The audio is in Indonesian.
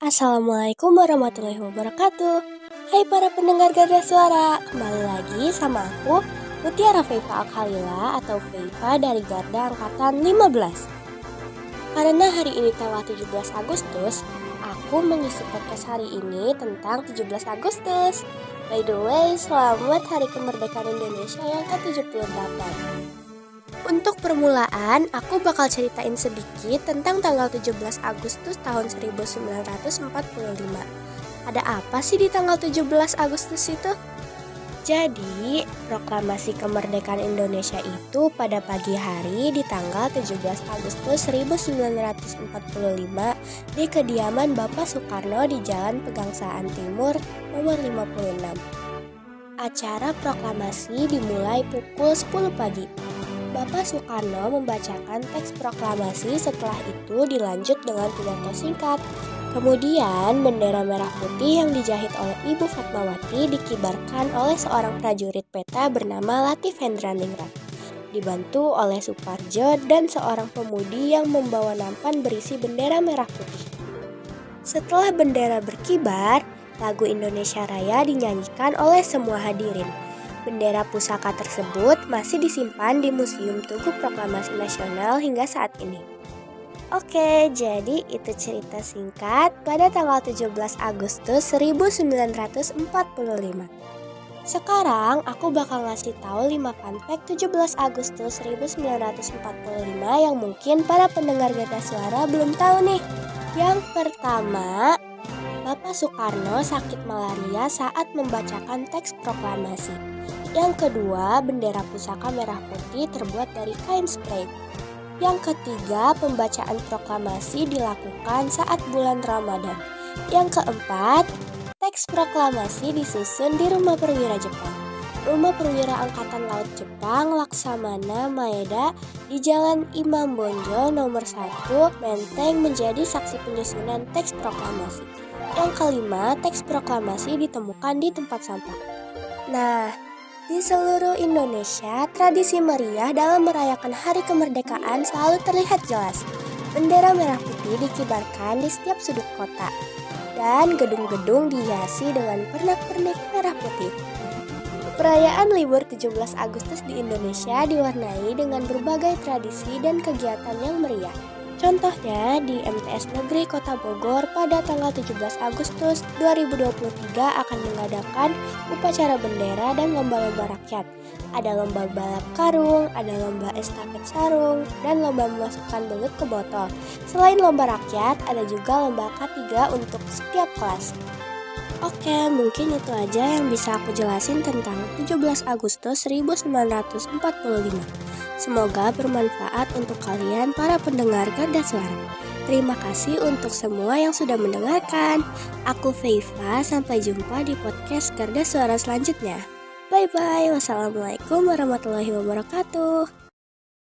Assalamualaikum warahmatullahi wabarakatuh. Hai para pendengar Garda Suara Kembali lagi sama aku Mutiara Feifa Al-Khalila atau Feifa dari Garda Angkatan 15 Karena hari ini tanggal 17 Agustus Aku mengisi podcast hari ini tentang 17 Agustus. By the way, selamat Hari Kemerdekaan Indonesia yang ke-78 untuk permulaan, aku bakal ceritain sedikit tentang tanggal 17 Agustus tahun 1945. Ada apa sih di tanggal 17 Agustus itu? Jadi, proklamasi kemerdekaan Indonesia itu pada pagi hari di tanggal 17 Agustus 1945 di kediaman Bapak Soekarno di Jalan Pegangsaan Timur nomor 56. Acara proklamasi dimulai pukul 10 pagi Bapak Soekarno membacakan teks proklamasi setelah itu dilanjut dengan pidato singkat. Kemudian bendera merah putih yang dijahit oleh Ibu Fatmawati dikibarkan oleh seorang prajurit peta bernama Latif Hendraningrat. Dibantu oleh Suparjo dan seorang pemudi yang membawa nampan berisi bendera merah putih. Setelah bendera berkibar, lagu Indonesia Raya dinyanyikan oleh semua hadirin. Bendera pusaka tersebut masih disimpan di Museum Tugu Proklamasi Nasional hingga saat ini. Oke, jadi itu cerita singkat pada tanggal 17 Agustus 1945. Sekarang aku bakal ngasih tahu 5 fun fact 17 Agustus 1945 yang mungkin para pendengar Gata Suara belum tahu nih. Yang pertama, Bapak Soekarno sakit malaria saat membacakan teks proklamasi. Yang kedua, bendera pusaka merah putih terbuat dari kain spray. Yang ketiga, pembacaan proklamasi dilakukan saat bulan Ramadan. Yang keempat, teks proklamasi disusun di Rumah Perwira Jepang. Rumah Perwira Angkatan Laut Jepang Laksamana Maeda di Jalan Imam Bonjol nomor 1 Menteng menjadi saksi penyusunan teks proklamasi. Yang kelima, teks proklamasi ditemukan di tempat sampah. Nah, di seluruh Indonesia, tradisi meriah dalam merayakan hari kemerdekaan selalu terlihat jelas. Bendera merah putih dikibarkan di setiap sudut kota, dan gedung-gedung dihiasi dengan pernak-pernik merah putih. Perayaan libur 17 Agustus di Indonesia diwarnai dengan berbagai tradisi dan kegiatan yang meriah. Contohnya di MTS Negeri Kota Bogor pada tanggal 17 Agustus 2023 akan mengadakan upacara bendera dan lomba-lomba rakyat. Ada lomba balap karung, ada lomba estafet sarung, dan lomba memasukkan belut ke botol. Selain lomba rakyat, ada juga lomba K3 untuk setiap kelas. Oke, mungkin itu aja yang bisa aku jelasin tentang 17 Agustus 1945. Semoga bermanfaat untuk kalian para pendengar Garda Suara. Terima kasih untuk semua yang sudah mendengarkan. Aku Feifa, sampai jumpa di podcast Garda Suara selanjutnya. Bye bye. Wassalamualaikum warahmatullahi wabarakatuh.